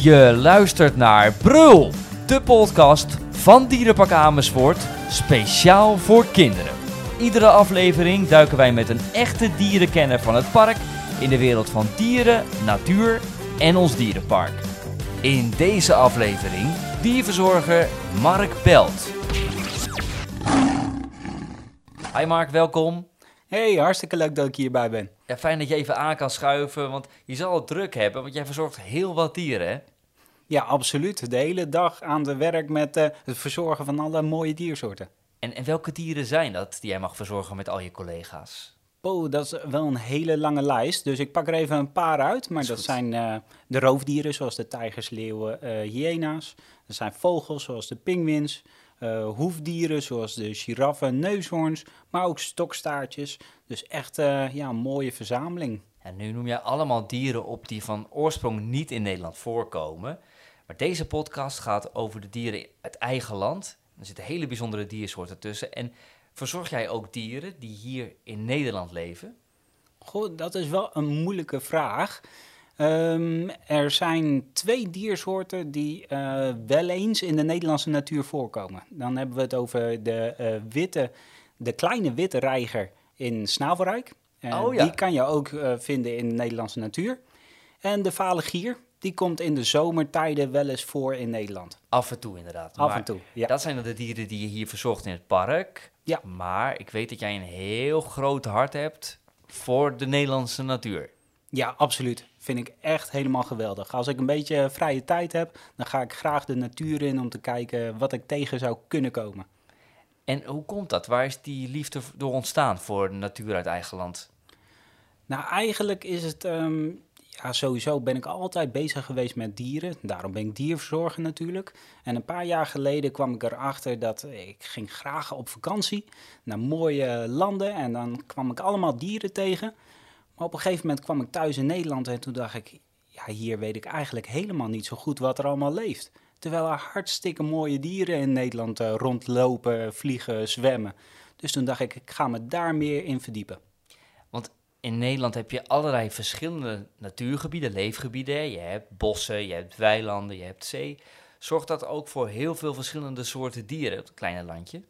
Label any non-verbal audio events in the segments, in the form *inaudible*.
Je luistert naar Brul, de podcast van Dierenpark Amersfoort, speciaal voor kinderen. Iedere aflevering duiken wij met een echte dierenkenner van het park in de wereld van dieren, natuur en ons dierenpark. In deze aflevering dierverzorger Mark Belt. Hi Mark, welkom. Hey, hartstikke leuk dat ik hierbij ben. Ja, fijn dat je even aan kan schuiven, want je zal het druk hebben, want jij verzorgt heel wat dieren, hè? Ja, absoluut. De hele dag aan de werk met eh, het verzorgen van alle mooie diersoorten. En, en welke dieren zijn dat die jij mag verzorgen met al je collega's? Oh, dat is wel een hele lange lijst, dus ik pak er even een paar uit. Maar dat zijn eh, de roofdieren, zoals de tijgers, leeuwen, eh hyena's. Er zijn vogels, zoals de pinguïns. Eh, hoefdieren, zoals de giraffen, neushoorns, maar ook stokstaartjes. Dus echt eh, ja, een mooie verzameling. En nu noem jij allemaal dieren op die van oorsprong niet in Nederland voorkomen. Maar deze podcast gaat over de dieren uit eigen land. Er zitten hele bijzondere diersoorten tussen. En verzorg jij ook dieren die hier in Nederland leven? Goed, dat is wel een moeilijke vraag. Ehm, er zijn twee diersoorten die eh, wel eens in de Nederlandse natuur voorkomen. Dan hebben we het over de, eh, witte, de kleine witte reiger in Snavelrijk. Oh ja. Die kan je ook eh, vinden in de Nederlandse natuur. En de vale gier, die komt in de zomertijden wel eens voor in Nederland. Af en toe inderdaad. Af Maar en toe, ja. Dat zijn de dieren die je hier verzorgt in het park. Ja. Maar ik weet dat jij een heel groot hart hebt voor de Nederlandse natuur. Ja, absoluut. Vind ik echt helemaal geweldig. Als ik een beetje vrije tijd heb, dan ga ik graag de natuur in om te kijken wat ik tegen zou kunnen komen. En hoe komt dat? Waar is die liefde door ontstaan voor de natuur uit eigen land? Nou, eigenlijk is het. ehm, ja, sowieso ben ik altijd bezig geweest met dieren. Daarom ben ik dierverzorger natuurlijk. En een paar jaar geleden kwam ik erachter dat ik ging graag op vakantie naar mooie landen. En dan kwam ik allemaal dieren tegen. Maar op een gegeven moment kwam ik thuis in Nederland en toen dacht ik... Ja, hier weet ik eigenlijk helemaal niet zo goed wat er allemaal leeft. Terwijl er hartstikke mooie dieren in Nederland eh, rondlopen, vliegen, zwemmen. Dus toen dacht ik, ik ga me daar meer in verdiepen. Want in Nederland heb je allerlei verschillende natuurgebieden, leefgebieden. Je hebt bossen, je hebt weilanden, je hebt zee. Zorgt dat ook voor heel veel verschillende soorten dieren op het kleine landje?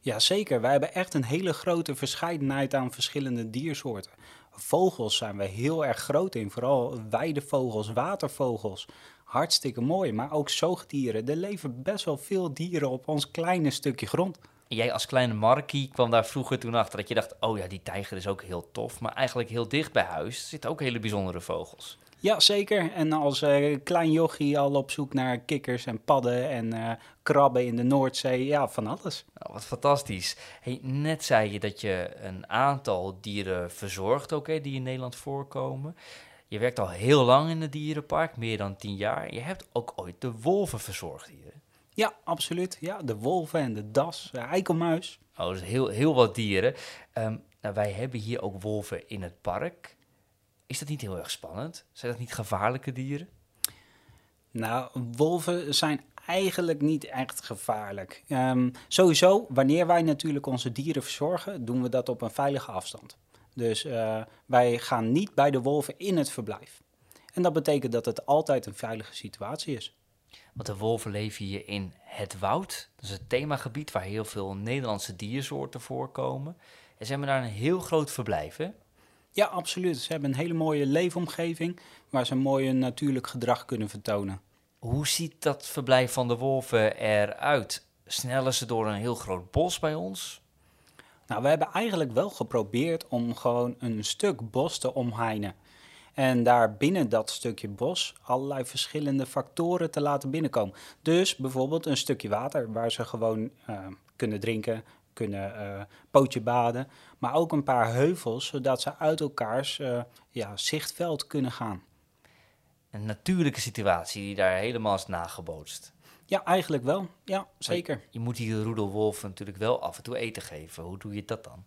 Ja, zeker. Wij hebben echt een hele grote verscheidenheid aan verschillende diersoorten. Vogels zijn we heel erg groot in, vooral weidevogels, watervogels. Hartstikke mooi, maar ook zoogdieren. Er leven best wel veel dieren op ons kleine stukje grond. Jij als kleine Markie kwam daar vroeger toen achter dat je dacht... oh ja, die tijger is ook heel tof. Maar eigenlijk heel dicht bij huis zitten ook hele bijzondere vogels. Ja, zeker. En als eh, klein jochie al op zoek naar kikkers en padden en eh, krabben in de Noordzee. Ja, van alles. Nou, wat fantastisch. Hey, net zei je dat je een aantal dieren verzorgt ook, hè, die in Nederland voorkomen. Je werkt al heel lang in het dierenpark, meer dan tien jaar. Je hebt ook ooit de wolven verzorgd hier. Ja, absoluut. Ja, de wolven en de das, de eikelmuis. Oh, dus heel, heel wat dieren. Ehm, nou, wij hebben hier ook wolven in het park. Is dat niet heel erg spannend? Zijn dat niet gevaarlijke dieren? Nou, wolven zijn eigenlijk niet echt gevaarlijk. Ehm, sowieso, wanneer wij natuurlijk onze dieren verzorgen, doen we dat op een veilige afstand. Dus eh, wij gaan niet bij de wolven in het verblijf. En dat betekent dat het altijd een veilige situatie is. Want de wolven leven hier in het woud. Dat is het themagebied waar heel veel Nederlandse diersoorten voorkomen. En ze hebben daar een heel groot verblijf, hè? Ja, absoluut. Ze hebben een hele mooie leefomgeving waar ze een mooie natuurlijk gedrag kunnen vertonen. Hoe ziet dat verblijf van de wolven eruit? Snellen ze door een heel groot bos bij ons? Nou, we hebben eigenlijk wel geprobeerd om gewoon een stuk bos te omheinen. En daar binnen dat stukje bos allerlei verschillende factoren te laten binnenkomen. Dus bijvoorbeeld een stukje water waar ze gewoon eh, kunnen drinken, kunnen eh, pootje baden. Maar ook een paar heuvels, zodat ze uit elkaars eh, ja, zichtveld kunnen gaan. Een natuurlijke situatie die daar helemaal is nagebootst. Ja, eigenlijk wel. Ja, zeker. Je moet die roedelwolven natuurlijk wel af en toe eten geven. Hoe doe je dat dan?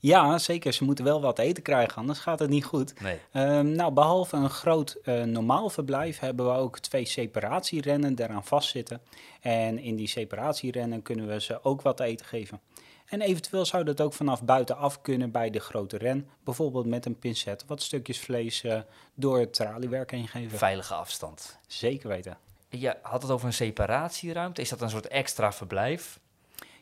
Ja, zeker. Ze moeten wel wat eten krijgen, anders gaat het niet goed. Nee. Ehm, nou, behalve een groot eh, normaal verblijf hebben we ook twee separatierennen daaraan vastzitten. En in die separatierennen kunnen we ze ook wat eten geven. En eventueel zou dat ook vanaf buitenaf kunnen bij de grote ren. Bijvoorbeeld met een pincet wat stukjes vlees uh, door het traliewerk heen geven. Veilige afstand. Zeker weten. Je had het over een separatieruimte. Is dat een soort extra verblijf?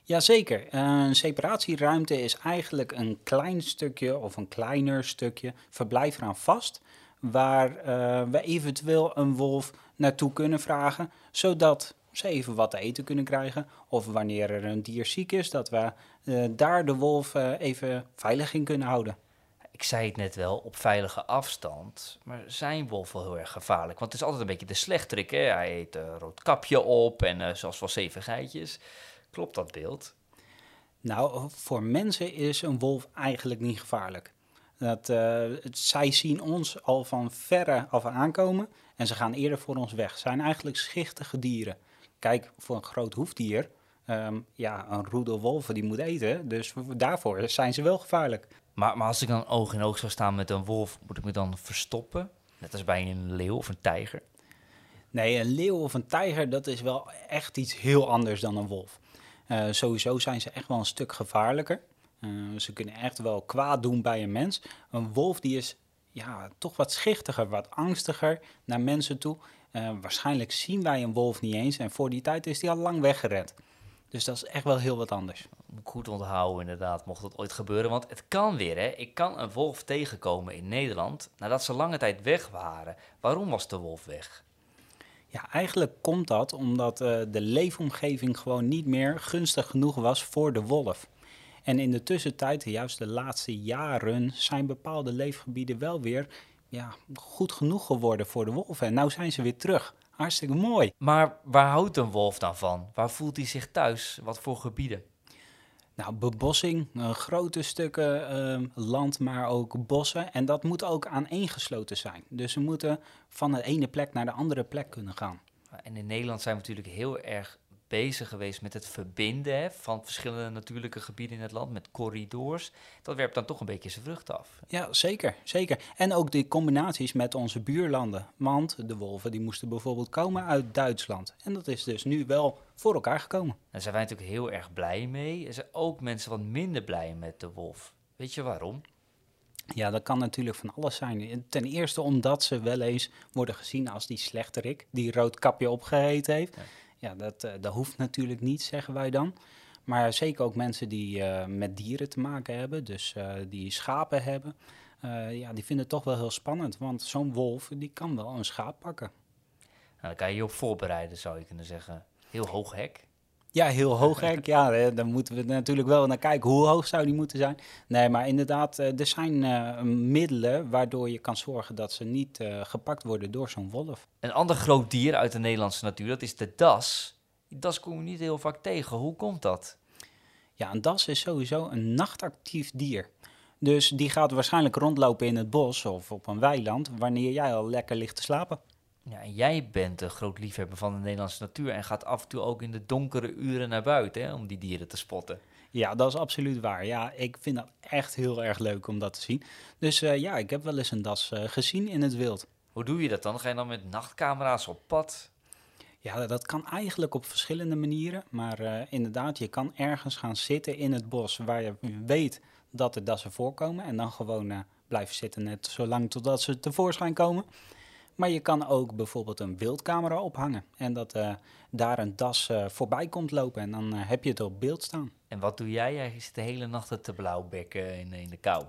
Jazeker. Een separatieruimte is eigenlijk een klein stukje of een kleiner stukje verblijf eraan vast. Waar uh, we eventueel een wolf naartoe kunnen vragen, zodat ze even wat te eten kunnen krijgen. Of wanneer er een dier ziek is, dat we uh, daar de wolf uh, even veilig in kunnen houden. Ik zei het net wel, op veilige afstand. Maar zijn wolf wel heel erg gevaarlijk? Want het is altijd een beetje de slechterik. Hè? Hij eet rood kapje op en zoals wel zeven geitjes. Klopt dat beeld? Nou, voor mensen is een wolf eigenlijk niet gevaarlijk. Dat, uh, zij zien ons al van verre af aankomen en ze gaan eerder voor ons weg. Ze zijn eigenlijk schichtige dieren. Kijk, voor een groot hoefdier, um, ja, een roedel wolven die moet eten. Dus daarvoor zijn ze wel gevaarlijk. Maar, maar als ik dan oog in oog zou staan met een wolf, moet ik me dan verstoppen? Net als bij een leeuw of een tijger? Nee, een leeuw of een tijger, dat is wel echt iets heel anders dan een wolf. Uh, sowieso zijn ze echt wel een stuk gevaarlijker. Uh, ze kunnen echt wel kwaad doen bij een mens. Een wolf die is ja, toch wat schichtiger, wat angstiger naar mensen toe. Uh, waarschijnlijk zien wij een wolf niet eens en voor die tijd is die al lang weggerend. Dus dat is echt wel heel wat anders. Goed onthouden inderdaad, mocht dat ooit gebeuren. Want het kan weer, hè. Ik kan een wolf tegenkomen in Nederland nadat ze lange tijd weg waren. Waarom was de wolf weg? Ja, eigenlijk komt dat omdat uh, de leefomgeving gewoon niet meer gunstig genoeg was voor de wolf. En in de tussentijd, juist de laatste jaren, zijn bepaalde leefgebieden wel weer ja, goed genoeg geworden voor de wolven. En nu zijn ze weer terug. Hartstikke mooi. Maar waar houdt een wolf dan van? Waar voelt hij zich thuis? Wat voor gebieden? Nou, bebossing, uh, grote stukken uh, land, maar ook bossen. En dat moet ook aaneengesloten zijn. Dus ze moeten van de ene plek naar de andere plek kunnen gaan. En in Nederland zijn we natuurlijk heel erg bezig geweest met het verbinden hè, van verschillende natuurlijke gebieden in het land met corridors. Dat werpt dan toch een beetje zijn vrucht af. Ja, zeker, zeker. En ook die combinaties met onze buurlanden. Want de wolven die moesten bijvoorbeeld komen uit Duitsland. En dat is dus nu wel voor elkaar gekomen. Daar zijn wij natuurlijk heel erg blij mee. Er zijn ook mensen wat minder blij met de wolf. Weet je waarom? Ja, dat kan natuurlijk van alles zijn. Ten eerste omdat ze wel eens worden gezien als die slechterik die rood kapje heeft. Ja. Ja, dat, uh, dat hoeft natuurlijk niet, zeggen wij dan. Maar zeker ook mensen die uh, met dieren te maken hebben, dus uh, die schapen hebben, ja, die vinden het toch wel heel spannend. Want zo'n wolf, die kan wel een schaap pakken. Nou, daar kan je je op voorbereiden, zou je kunnen zeggen. Heel hoog hek. Ja, heel hoog hek. ja, daar moeten we natuurlijk wel naar kijken. Hoe hoog zou die moeten zijn? Nee, maar inderdaad, er zijn uh, middelen waardoor je kan zorgen dat ze niet uh, gepakt worden door zo'n wolf. Een ander groot dier uit de Nederlandse natuur, dat is de das. Die das kom je niet heel vaak tegen. Hoe komt dat? Ja, een das is sowieso een nachtactief dier. Dus die gaat waarschijnlijk rondlopen in het bos of op een weiland wanneer jij al lekker ligt te slapen. Ja, en jij bent een groot liefhebber van de Nederlandse natuur en gaat af en toe ook in de donkere uren naar buiten hè, om die dieren te spotten. Ja, dat is absoluut waar. Ja, ik vind dat echt heel erg leuk om dat te zien. Dus uh, ja, ik heb wel eens een das uh, gezien in het wild. Hoe doe je dat dan? Ga je dan met nachtcamera's op pad? Ja, dat kan eigenlijk op verschillende manieren. Maar uh, inderdaad, je kan ergens gaan zitten in het bos waar je weet dat er dassen voorkomen. En dan gewoon blijven zitten net zolang totdat ze tevoorschijn komen. Maar je kan ook bijvoorbeeld een wildcamera ophangen en dat uh, daar een das uh, voorbij komt lopen en dan uh, heb je het op beeld staan. En wat doe jij? Jij zit de hele nacht te blauwbekken in, in de kou.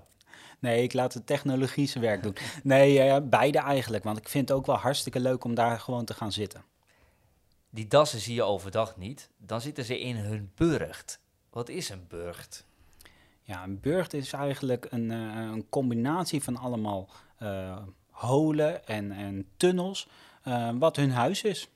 Nee, ik laat het technologische werk doen. *laughs* Nee, beide eigenlijk, want ik vind het ook wel hartstikke leuk om daar gewoon te gaan zitten. Die dassen zie je overdag niet, dan zitten ze in hun burcht. Wat is een burcht? Ja, een burcht is eigenlijk een, een combinatie van allemaal holen en, en tunnels, uh, wat hun huis is.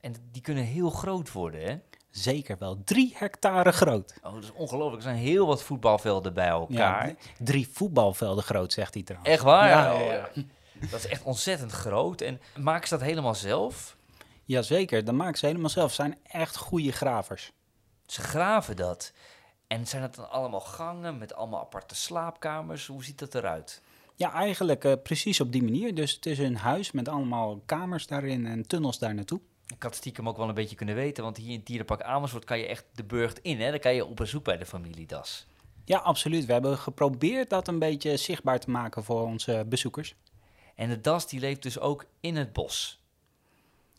En die kunnen heel groot worden, hè? Zeker wel. Drie hectare groot. Oh, dat is ongelooflijk. Er zijn heel wat voetbalvelden bij elkaar. Ja, drie voetbalvelden groot, zegt hij trouwens. Echt waar? Ja, ja, ja. Dat is echt ontzettend groot. En maken ze dat helemaal zelf? Jazeker, dat maken ze helemaal zelf. Ze zijn echt goede gravers. Ze graven dat. En zijn dat dan allemaal gangen met allemaal aparte slaapkamers? Hoe ziet dat eruit? Ja, eigenlijk uh, precies op die manier. Dus het is een huis met allemaal kamers daarin en tunnels daar naartoe. Ik had stiekem ook wel een beetje kunnen weten, want hier in het dierenpark Amersfoort kan je echt de burcht in. Hè? Dan kan je op bezoek bij de familie Das. Ja, absoluut. We hebben geprobeerd dat een beetje zichtbaar te maken voor onze bezoekers. En de Das die leeft dus ook in het bos.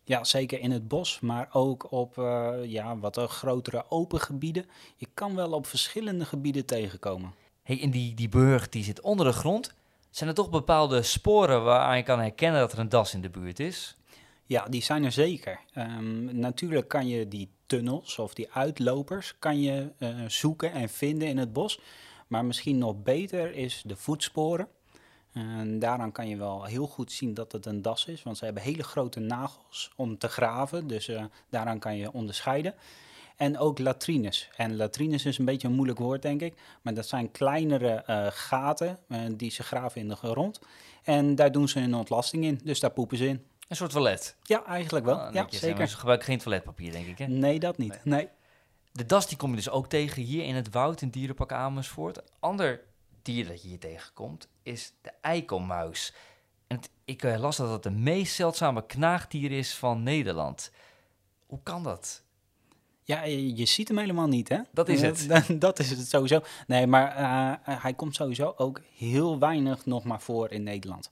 Ja, zeker in het bos, maar ook op uh, ja, wat grotere open gebieden. Je kan wel op verschillende gebieden tegenkomen. Hey, en die, die burcht die zit onder de grond. Zijn er toch bepaalde sporen waaraan je kan herkennen dat er een das in de buurt is? Ja, die zijn er zeker. Um, natuurlijk kan je die tunnels of die uitlopers kan je, uh, zoeken en vinden in het bos. Maar misschien nog beter is de voetsporen. En daaraan kan je wel heel goed zien dat het een das is, want ze hebben hele grote nagels om te graven. Dus uh, daaraan kan je onderscheiden. En ook latrines. En latrines is een beetje een moeilijk woord, denk ik. Maar dat zijn kleinere uh, gaten uh, die ze graven in de grond. En daar doen ze een ontlasting in, dus daar poepen ze in. Een soort toilet? Ja, eigenlijk wel. Oh, ja, zeker. Ze gebruiken geen toiletpapier, denk ik, hè? Nee, dat niet. Nee. nee. De das die kom je dus ook tegen hier in het woud, in Dierenpark Amersfoort. Ander dier dat je hier tegenkomt is de eikelmuis. En het, ik uh, las dat het de meest zeldzame knaagdier is van Nederland. Hoe kan dat? Ja, je, je, ziet hem helemaal niet, hè? Dat is het. *laughs* dat is het sowieso. Nee, maar uh, hij komt sowieso ook heel weinig nog maar voor in Nederland.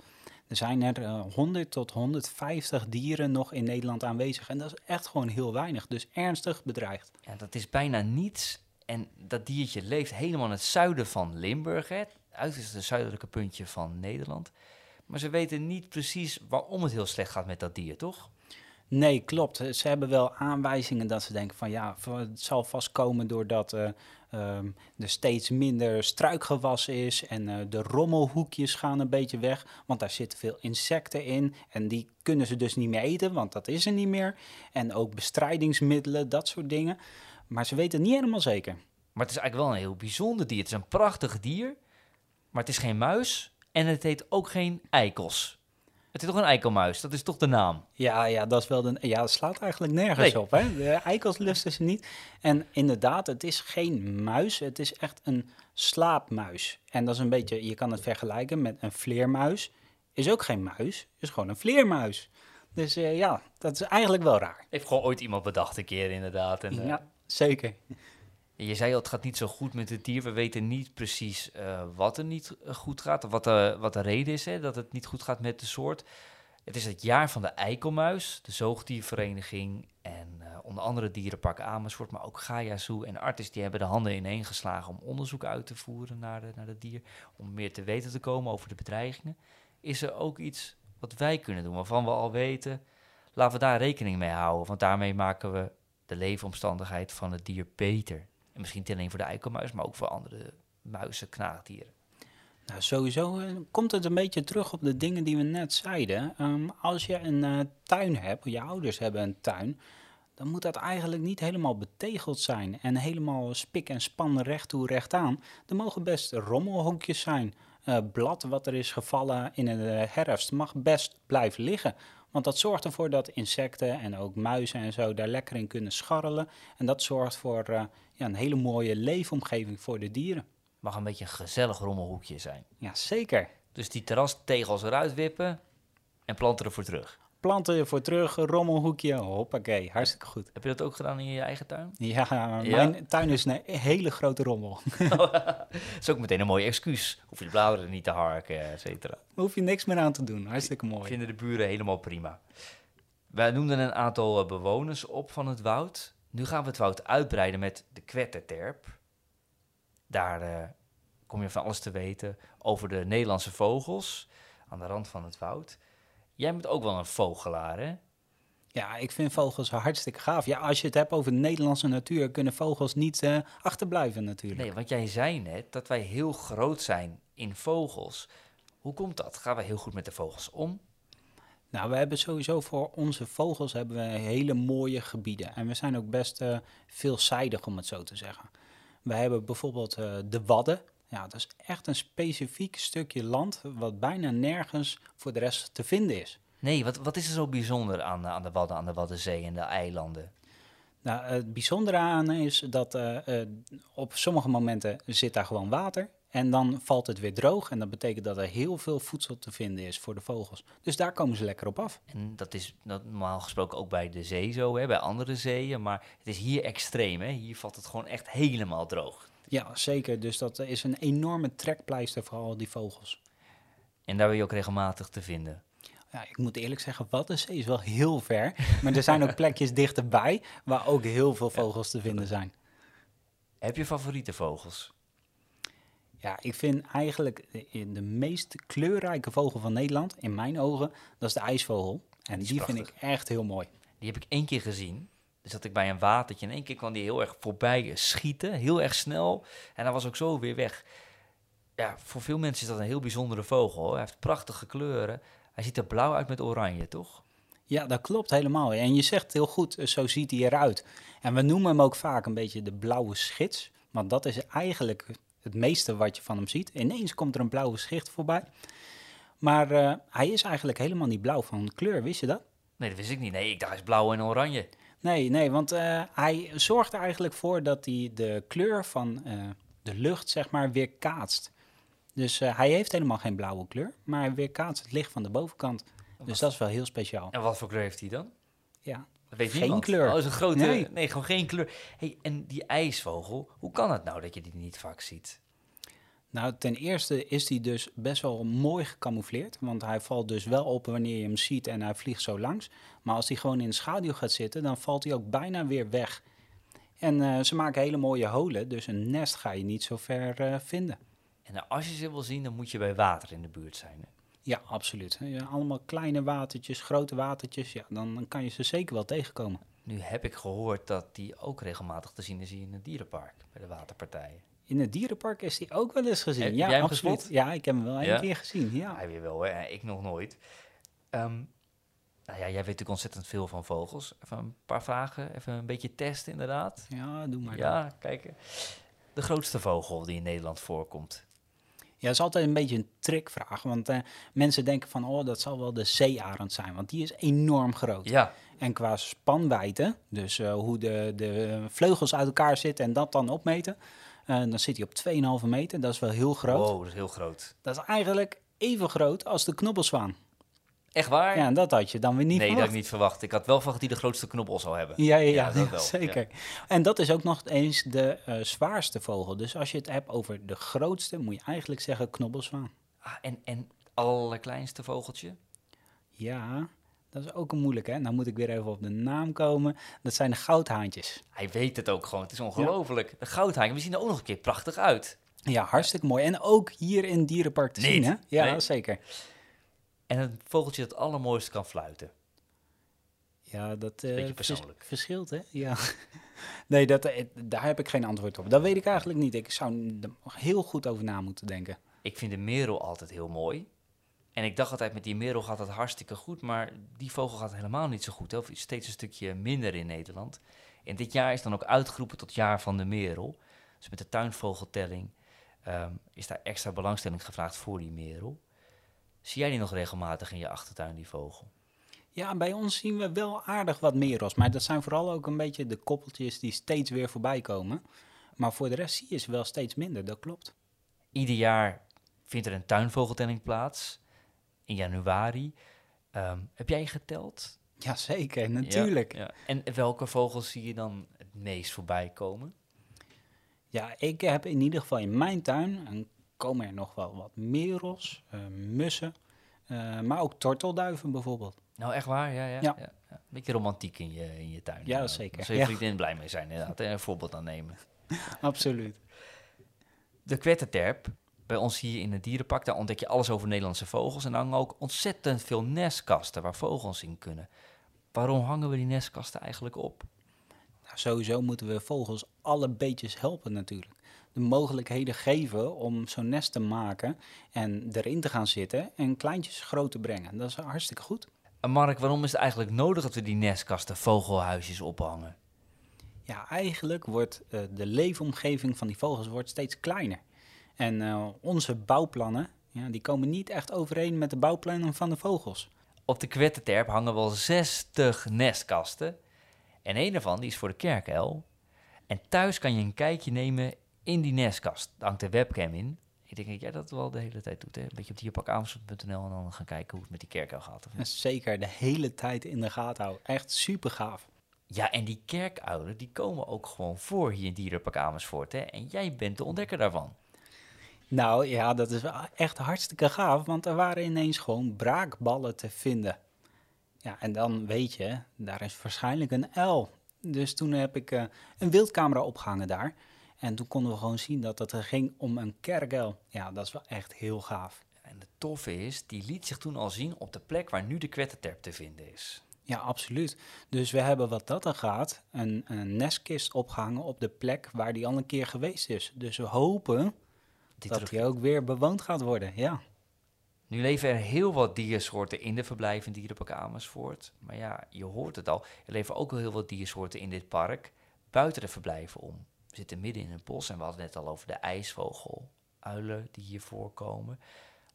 Er zijn er uh, 100 tot 150 dieren nog in Nederland aanwezig. En dat is echt gewoon heel weinig. Dus ernstig bedreigd. Ja, dat is bijna niets. En dat diertje leeft helemaal in het zuiden van Limburg. Hè? Uiterst het zuidelijke puntje van Nederland. Maar ze weten niet precies waarom het heel slecht gaat met dat dier, toch? Nee, klopt. Ze hebben wel aanwijzingen dat ze denken van ja, het zal vast komen doordat uh, um, er steeds minder struikgewas is en uh, de rommelhoekjes gaan een beetje weg, want daar zitten veel insecten in en die kunnen ze dus niet meer eten, want dat is er niet meer. En ook bestrijdingsmiddelen, dat soort dingen. Maar ze weten het niet helemaal zeker. Maar het is eigenlijk wel een heel bijzonder dier. Het is een prachtig dier, maar het is geen muis en het heet ook geen eikels. Het is toch een eikelmuis, dat is toch de naam? Ja, ja, dat, is wel de, ja dat slaat eigenlijk nergens op. Hè? De eikels lusten ze niet. En inderdaad, het is geen muis, het is echt een slaapmuis. En dat is een beetje, je kan het vergelijken met een vleermuis. Is ook geen muis, is gewoon een vleermuis. Dus uh, ja, dat is eigenlijk wel raar. Heeft gewoon ooit iemand bedacht een keer inderdaad. En, uh, ja, zeker. Je zei al, het gaat niet zo goed met het dier. We weten niet precies uh, wat er niet goed gaat, wat de, wat de reden is hè, dat het niet goed gaat met de soort. Het is het jaar van de eikelmuis, de zoogdiervereniging en uh, onder andere Dierenpark Amersfoort, maar ook Gaia Zoo en Artis, die hebben de handen ineen geslagen om onderzoek uit te voeren naar, de, naar het dier, om meer te weten te komen over de bedreigingen. Is er ook iets wat wij kunnen doen, waarvan we al weten, laten we daar rekening mee houden, want daarmee maken we de leefomstandigheid van het dier beter. En misschien niet alleen voor de eikelmuis, maar ook voor andere muizen, knaagdieren. Nou, sowieso uh, komt het een beetje terug op de dingen die we net zeiden. Um, als je een uh, tuin hebt, je ouders hebben een tuin, dan moet dat eigenlijk niet helemaal betegeld zijn en helemaal spik en span recht toe recht aan. Er mogen best rommelhonkjes zijn. Uh, blad wat er is gevallen in de herfst mag best blijven liggen. Want dat zorgt ervoor dat insecten en ook muizen en zo daar lekker in kunnen scharrelen. En dat zorgt voor uh, ja, een hele mooie leefomgeving voor de dieren. Mag een beetje een gezellig rommelhoekje zijn. Ja, zeker. Dus die terrastegels eruit wippen en planten ervoor terug. Planten ervoor terug, rommelhoekje, hoppakee, hartstikke goed. Heb je dat ook gedaan in je eigen tuin? Ja, mijn ja? tuin is een hele grote rommel. *laughs* dat is ook meteen een mooi excuus. Hoef je de bladeren niet te harken, et cetera. Hoef je niks meer aan te doen, hartstikke mooi. Vinden de buren helemaal prima. Wij noemden een aantal bewoners op van het woud. Nu gaan we het woud uitbreiden met de kwetterterp. Daar uh, kom je van alles te weten over de Nederlandse vogels aan de rand van het woud. Jij bent ook wel een vogelaar, hè? Ja, ik vind vogels hartstikke gaaf. Ja, als je het hebt over de Nederlandse natuur, kunnen vogels niet uh, achterblijven natuurlijk. Nee, want jij zei net dat wij heel groot zijn in vogels. Hoe komt dat? Gaan we heel goed met de vogels om? Nou, we hebben sowieso voor onze vogels hebben we hele mooie gebieden. En we zijn ook best uh, veelzijdig, om het zo te zeggen. We hebben bijvoorbeeld uh, de Wadden. Ja, dat is echt een specifiek stukje land wat bijna nergens voor de rest te vinden is. Nee, wat, wat is er zo bijzonder aan, aan de Wadden, aan de Waddenzee en de eilanden? Nou, het bijzondere aan is dat uh, uh, op sommige momenten zit daar gewoon water. En dan valt het weer droog. En dat betekent dat er heel veel voedsel te vinden is voor de vogels. Dus daar komen ze lekker op af. En dat is normaal gesproken ook bij de zee zo, hè, bij andere zeeën. Maar het is hier extreem. Hè? Hier valt het gewoon echt helemaal droog. Ja, zeker. Dus dat is een enorme trekpleister voor al die vogels. En daar ben je ook regelmatig te vinden. Ja, ik moet eerlijk zeggen, Waddenzee is wel heel ver. Maar er zijn ook plekjes dichterbij waar ook heel veel vogels te vinden zijn. Heb je favoriete vogels? Ja, ik vind eigenlijk de, de meest kleurrijke vogel van Nederland, in mijn ogen, dat is de ijsvogel. En Die die, vind ik echt heel mooi. Die heb ik één keer gezien. Dus zat ik bij een watertje en één keer kwam die heel erg voorbij schieten, heel erg snel. En hij was ook zo weer weg. Ja, voor veel mensen is dat een heel bijzondere vogel. hoor. Hij heeft prachtige kleuren. Hij ziet er blauw uit met oranje, toch? Ja, dat klopt helemaal. En je zegt heel goed, eh, zo ziet hij eruit. En we noemen hem ook vaak een beetje de blauwe schits. Want dat is eigenlijk het meeste wat je van hem ziet. Ineens komt er een blauwe schicht voorbij. Maar eh, hij is eigenlijk helemaal niet blauw van kleur, wist je dat? Nee, dat wist ik niet. Nee, ik dacht hij is blauw en oranje. Nee, nee, want eh, hij zorgt er eigenlijk voor dat hij de kleur van eh, de lucht, zeg maar, weer kaatst. Dus eh, hij heeft helemaal geen blauwe kleur, maar hij weerkaatst het licht van de bovenkant. Dus dat is wel heel speciaal. En wat voor kleur heeft hij dan? Ja, Dat weet Geen niemand. kleur. Oh, is een grote... Nee. Nee. gewoon geen kleur. Hey, en die ijsvogel, hoe kan het nou dat je die niet vaak ziet? Nou, ten eerste is hij dus best wel mooi gecamoufleerd. Want hij valt dus wel op wanneer je hem ziet en hij vliegt zo langs. Maar als hij gewoon in de schaduw gaat zitten, dan valt hij ook bijna weer weg. En eh, ze maken hele mooie holen, dus een nest ga je niet zo ver eh, vinden. En nou, als je ze wil zien, dan moet je bij water in de buurt zijn. Hè? Ja, absoluut. Ja, allemaal kleine watertjes, grote watertjes, ja, dan, dan kan je ze zeker wel tegenkomen. Nu heb ik gehoord dat die ook regelmatig te zien is hier in het dierenpark, bij de waterpartijen. In het dierenpark is hij ook wel eens gezien. Heb ja, jij hem absoluut. gespot? Ja, ik heb hem wel een keer gezien. Ja. Hij weer wel, hè? ik nog nooit. Ehm, nou ja, jij weet natuurlijk ontzettend veel van vogels. Even een paar vragen, even een beetje testen inderdaad. ja, doe maar. dan. Ja, kijk. De grootste vogel die in Nederland voorkomt. Ja, dat is altijd een beetje een trickvraag. Want eh, mensen denken van, oh, dat zal wel de zeearend zijn. Want die is enorm groot. Ja, En qua spanwijdte, dus eh, hoe de, de vleugels uit elkaar zitten en dat dan opmeten, eh, dan zit hij op 2,5 meter. Dat is wel heel groot. wow, dat is heel groot. Dat is eigenlijk even groot als de knobbelzwaan. Echt waar? Ja, en dat had je dan weer niet nee, dat verwacht. had ik niet verwacht. Ik had wel verwacht dat hij de grootste knobbel zou hebben. Ja, ja, ja, Ja, *laughs* dat wel, zeker. En dat is ook nog eens de eh, zwaarste vogel. Dus als je het hebt over de grootste, moet je eigenlijk zeggen knobbelzwaan. Ah, en, en het allerkleinste vogeltje? Ja, dat is ook een moeilijke. Hè? Nou moet ik weer even op de naam komen. Dat zijn de goudhaantjes. Hij weet het ook gewoon. Het is ongelooflijk. De goudhaan, we zien er ook nog een keer prachtig uit. Ja, hartstikke mooi. En ook hier in het dierenpark te Niet? zien, hè? Ja, Nee. zeker. En het vogeltje dat het allermooiste kan fluiten. Ja, dat vers- persoonlijk. verschilt, hè? Ja. *laughs* nee, dat, eh, daar heb ik geen antwoord op. Dat weet ik eigenlijk niet. Ik zou er heel goed over na moeten denken. Ik vind de merel altijd heel mooi. En ik dacht altijd, met die merel gaat het hartstikke goed. Maar die vogel gaat helemaal niet zo goed. Hè? Of steeds een stukje minder in Nederland. En dit jaar is dan ook uitgeroepen tot jaar van de merel. Dus met de tuinvogeltelling ehm, is daar extra belangstelling gevraagd voor die merel. Zie jij die nog regelmatig in je achtertuin, die vogel? Ja, bij ons zien we wel aardig wat merels. Maar dat zijn vooral ook een beetje de koppeltjes die steeds weer voorbij komen. Maar voor de rest zie je ze wel steeds minder, dat klopt. Ieder jaar vindt er een tuinvogeltelling plaats. In januari. Ehm, heb jij geteld? Jazeker, natuurlijk. Ja, ja. En welke vogels zie je dan het meest voorbij komen? Ja, ik heb in ieder geval in mijn tuin, en komen er nog wel wat merels, eh, mussen, eh, maar ook tortelduiven bijvoorbeeld. Nou, echt waar? Ja, ja. Ja. Een beetje romantiek in je, in je tuin. Ja, zeker. Daar zou je vriendin blij mee zijn, inderdaad. Een voorbeeld aan nemen. *laughs* Absoluut. De kwetterterp, bij ons hier in het dierenpark, daar ontdek je alles over Nederlandse vogels. En dan hangen ook ontzettend veel nestkasten waar vogels in kunnen. Waarom hangen we die nestkasten eigenlijk op? Nou, sowieso moeten we vogels alle beetjes helpen natuurlijk. De mogelijkheden geven om zo'n nest te maken en erin te gaan zitten en kleintjes groot te brengen. Dat is hartstikke goed. En Mark, waarom is het eigenlijk nodig dat we die nestkasten, vogelhuisjes ophangen? Ja, eigenlijk wordt eh, de leefomgeving van die vogels wordt steeds kleiner. En eh, onze bouwplannen, ja, die komen niet echt overeen met de bouwplannen van de vogels. Op de kwetterterp hangen wel 60 nestkasten. En een daarvan die is voor de kerkuil. En thuis kan je een kijkje nemen in die nestkast. Daar hangt de webcam in. Ik denk dat jij dat wel de hele tijd doet. Hè? Een beetje op dierparkamersfoort.nl en dan gaan kijken hoe het met die kerkuil gaat. Of zeker de hele tijd in de gaten houden. Echt super gaaf. Ja, en die kerkuilen die komen ook gewoon voor hier in Dierenpark Amersfoort. Hè? En jij bent de ontdekker daarvan. Nou ja, dat is wel echt hartstikke gaaf, want er waren ineens gewoon braakballen te vinden. Ja, en dan weet je, daar is waarschijnlijk een L. Dus toen heb ik eh, een wildcamera opgehangen daar. En toen konden we gewoon zien dat het ging om een kerkuil. Ja, dat is wel echt heel gaaf. En het toffe is, die liet zich toen al zien op de plek waar nu de kwetterterp te vinden is. Ja, absoluut. Dus we hebben wat dat er gaat, een, een nestkist opgehangen op de plek waar die al een keer geweest is. Dus we hopen Die dat terug- die ook weer bewoond gaat worden, ja. Nu leven er heel wat diersoorten in de in Dierenpark Amersfoort. Maar ja, je hoort het al, er leven ook wel heel wat diersoorten in dit park buiten de verblijven om. We zitten midden in een bos en we hadden het net al over de ijsvogel, uilen die hier voorkomen.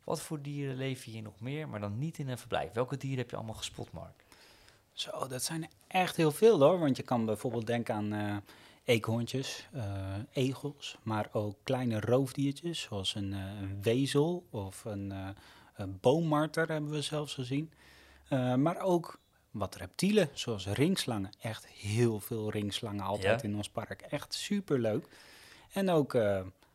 Wat voor dieren leven hier nog meer, maar dan niet in een verblijf? Welke dieren heb je allemaal gespot, Mark? Zo, dat zijn er echt heel veel hoor. Want je kan bijvoorbeeld denken aan eh eekhoorntjes, eh, egels, maar ook kleine roofdiertjes zoals een, eh, een wezel of een, eh, een boommarter hebben we zelfs gezien. Maar ook wat reptielen, zoals ringslangen. Echt heel veel ringslangen altijd Ja? in ons park. Echt superleuk. En ook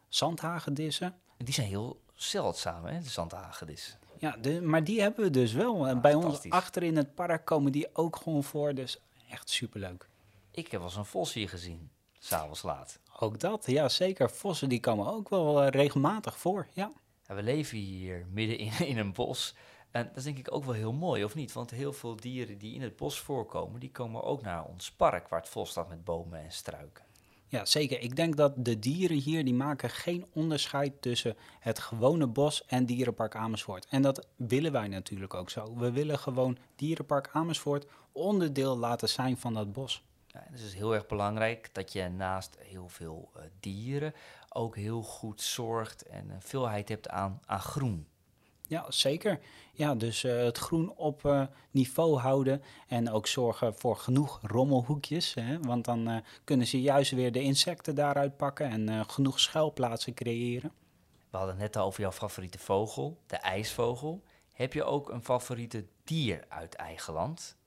zandhagedissen. En die zijn heel zeldzaam, hè, de zandhagedis. Ja, de, maar die hebben we dus wel. En bij ons achter in het park komen die ook gewoon voor. Dus echt superleuk. Ik heb wel eens een vos hier gezien, s'avonds laat. Ook dat, ja zeker. Vossen die komen ook wel eh, regelmatig voor, ja. We leven hier midden in, in een bos. En dat is denk ik ook wel heel mooi, of niet? Want heel veel dieren die in het bos voorkomen, die komen ook naar ons park, waar het vol staat met bomen en struiken. Ja, zeker. Ik denk dat de dieren hier, die maken geen onderscheid tussen het gewone bos en Dierenpark Amersfoort. En dat willen wij natuurlijk ook zo. We willen gewoon Dierenpark Amersfoort onderdeel laten zijn van dat bos. Dus het is heel erg belangrijk dat je naast heel veel eh, dieren ook heel goed zorgt en een veelheid hebt aan, aan groen. Ja, zeker. Ja, dus eh, het groen op eh, niveau houden en ook zorgen voor genoeg rommelhoekjes. Hè? Want dan eh, kunnen ze juist weer de insecten daaruit pakken en eh, genoeg schuilplaatsen creëren. We hadden het net al over jouw favoriete vogel, de ijsvogel. Heb je ook een favoriete dier uit eigen land?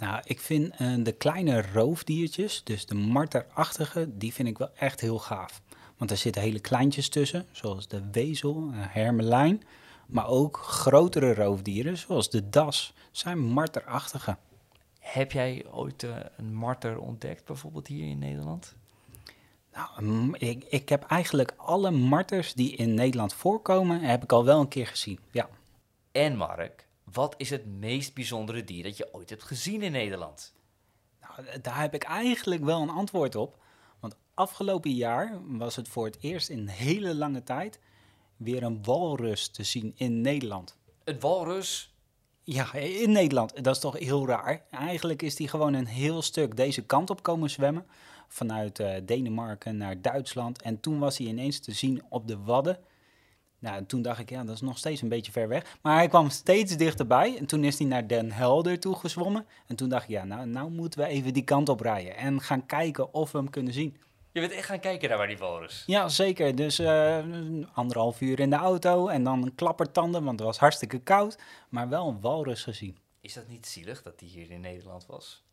Nou, ik vind eh, de kleine roofdiertjes, dus de marterachtige, die vind ik wel echt heel gaaf. Want er zitten hele kleintjes tussen, zoals de wezel, eh, hermelijn. Maar ook grotere roofdieren, zoals de das, zijn marterachtige. Heb jij ooit eh, een marter ontdekt, bijvoorbeeld hier in Nederland? Nou, mm, ik, ik heb eigenlijk alle marters die in Nederland voorkomen, heb ik al wel een keer gezien. Ja. En Mark, wat is het meest bijzondere dier dat je ooit hebt gezien in Nederland? Nou, daar heb ik eigenlijk wel een antwoord op. Want afgelopen jaar was het voor het eerst in een hele lange tijd weer een walrus te zien in Nederland. Het walrus. Ja, in Nederland. Dat is toch heel raar. Eigenlijk is die gewoon een heel stuk deze kant op komen zwemmen. Vanuit eh, Denemarken naar Duitsland. En toen was hij ineens te zien op de Wadden. Nou, en toen dacht ik, ja, dat is nog steeds een beetje ver weg. Maar hij kwam steeds dichterbij. En toen is hij naar Den Helder toe gezwommen. En toen dacht ik, ja, nou, nou moeten we even die kant op rijden. En gaan kijken of we hem kunnen zien. Je bent echt gaan kijken naar waar die walrus. Ja, zeker. Dus eh, anderhalf uur in de auto. En dan een klappertanden, want het was hartstikke koud. Maar wel een walrus gezien. Is dat niet zielig dat die hier in Nederland was?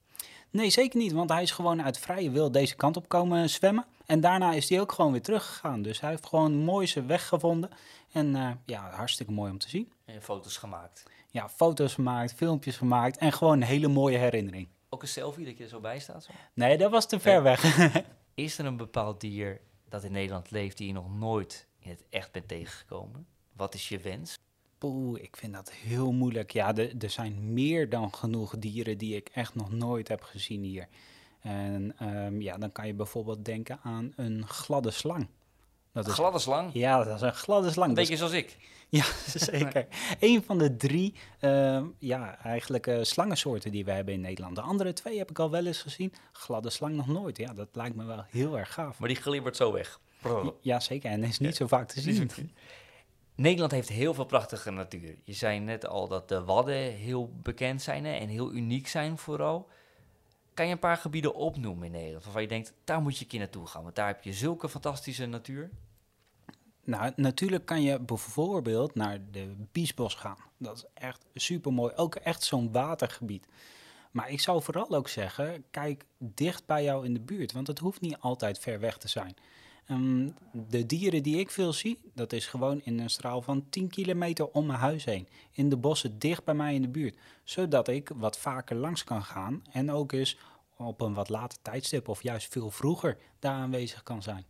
Nee, zeker niet, want hij is gewoon uit vrije wil deze kant op komen zwemmen. En daarna is hij ook gewoon weer teruggegaan. Dus hij heeft gewoon mooi zijn weg gevonden. En eh, ja, hartstikke mooi om te zien. En foto's gemaakt. Ja, foto's gemaakt, filmpjes gemaakt en gewoon een hele mooie herinnering. Ook een selfie dat je er zo bij staat? Zo? Nee, dat was te ver weg. *laughs* Is er een bepaald dier dat in Nederland leeft die je nog nooit in het echt bent tegengekomen? Wat is je wens? Poeh, ik vind dat heel moeilijk. Ja, er zijn meer dan genoeg dieren die ik echt nog nooit heb gezien hier. En ehm, ja, dan kan je bijvoorbeeld denken aan een gladde slang. Dat is, Gladde slang? ja, dat is een gladde slang. Een beetje zoals ik. *laughs* Ja, *laughs* zeker. Een van de drie, ehm, ja, eigenlijk slangensoorten die we hebben in Nederland. De andere twee heb ik al wel eens gezien. Gladde slang nog nooit. Ja, dat lijkt me wel heel erg gaaf. Maar die glibbert zo weg. Ja, zeker. En is niet zo vaak te zien. Nederland heeft heel veel prachtige natuur. Je zei net al dat de Wadden heel bekend zijn en heel uniek zijn vooral. Kan je een paar gebieden opnoemen in Nederland waarvan je denkt, daar moet je een keer naartoe gaan, want daar heb je zulke fantastische natuur. Nou, natuurlijk kan je bijvoorbeeld naar de Biesbos gaan. Dat is echt super mooi. Ook echt zo'n watergebied. Maar ik zou vooral ook zeggen, kijk dicht bij jou in de buurt, want het hoeft niet altijd ver weg te zijn. Um, de dieren die ik veel zie, dat is gewoon in een straal van 10 kilometer om mijn huis heen. In de bossen dicht bij mij in de buurt. Zodat ik wat vaker langs kan gaan en ook eens op een wat later tijdstip of juist veel vroeger daar aanwezig kan zijn.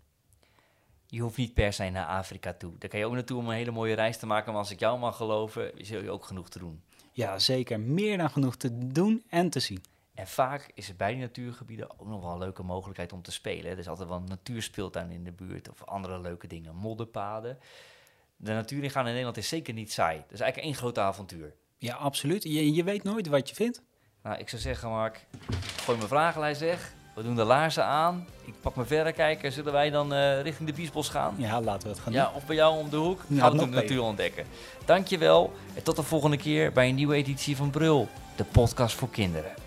Je hoeft niet per se naar Afrika toe. Daar kan je ook naartoe om een hele mooie reis te maken. Maar als ik jou mag geloven, zul je ook genoeg te doen. Ja, zeker. Meer dan genoeg te doen en te zien. En vaak is er bij die natuurgebieden ook nog wel een leuke mogelijkheid om te spelen. Er is altijd wel een natuurspeeltuin in de buurt of andere leuke dingen, modderpaden. De natuur in gaan in Nederland is zeker niet saai. Dat is eigenlijk één groot avontuur. Ja, absoluut. Je, je weet nooit wat je vindt. Nou, ik zou zeggen, Mark, gooi mijn vragenlijst weg. We doen de laarzen aan. Ik pak mijn verrekijker. Zullen wij dan uh, richting de Biesbos gaan? Ja, laten we het gaan ja, Of bij jou om de hoek. Ja, gaan we de natuur ontdekken. Dankjewel en tot de volgende keer bij een nieuwe editie van Brul, de podcast voor kinderen.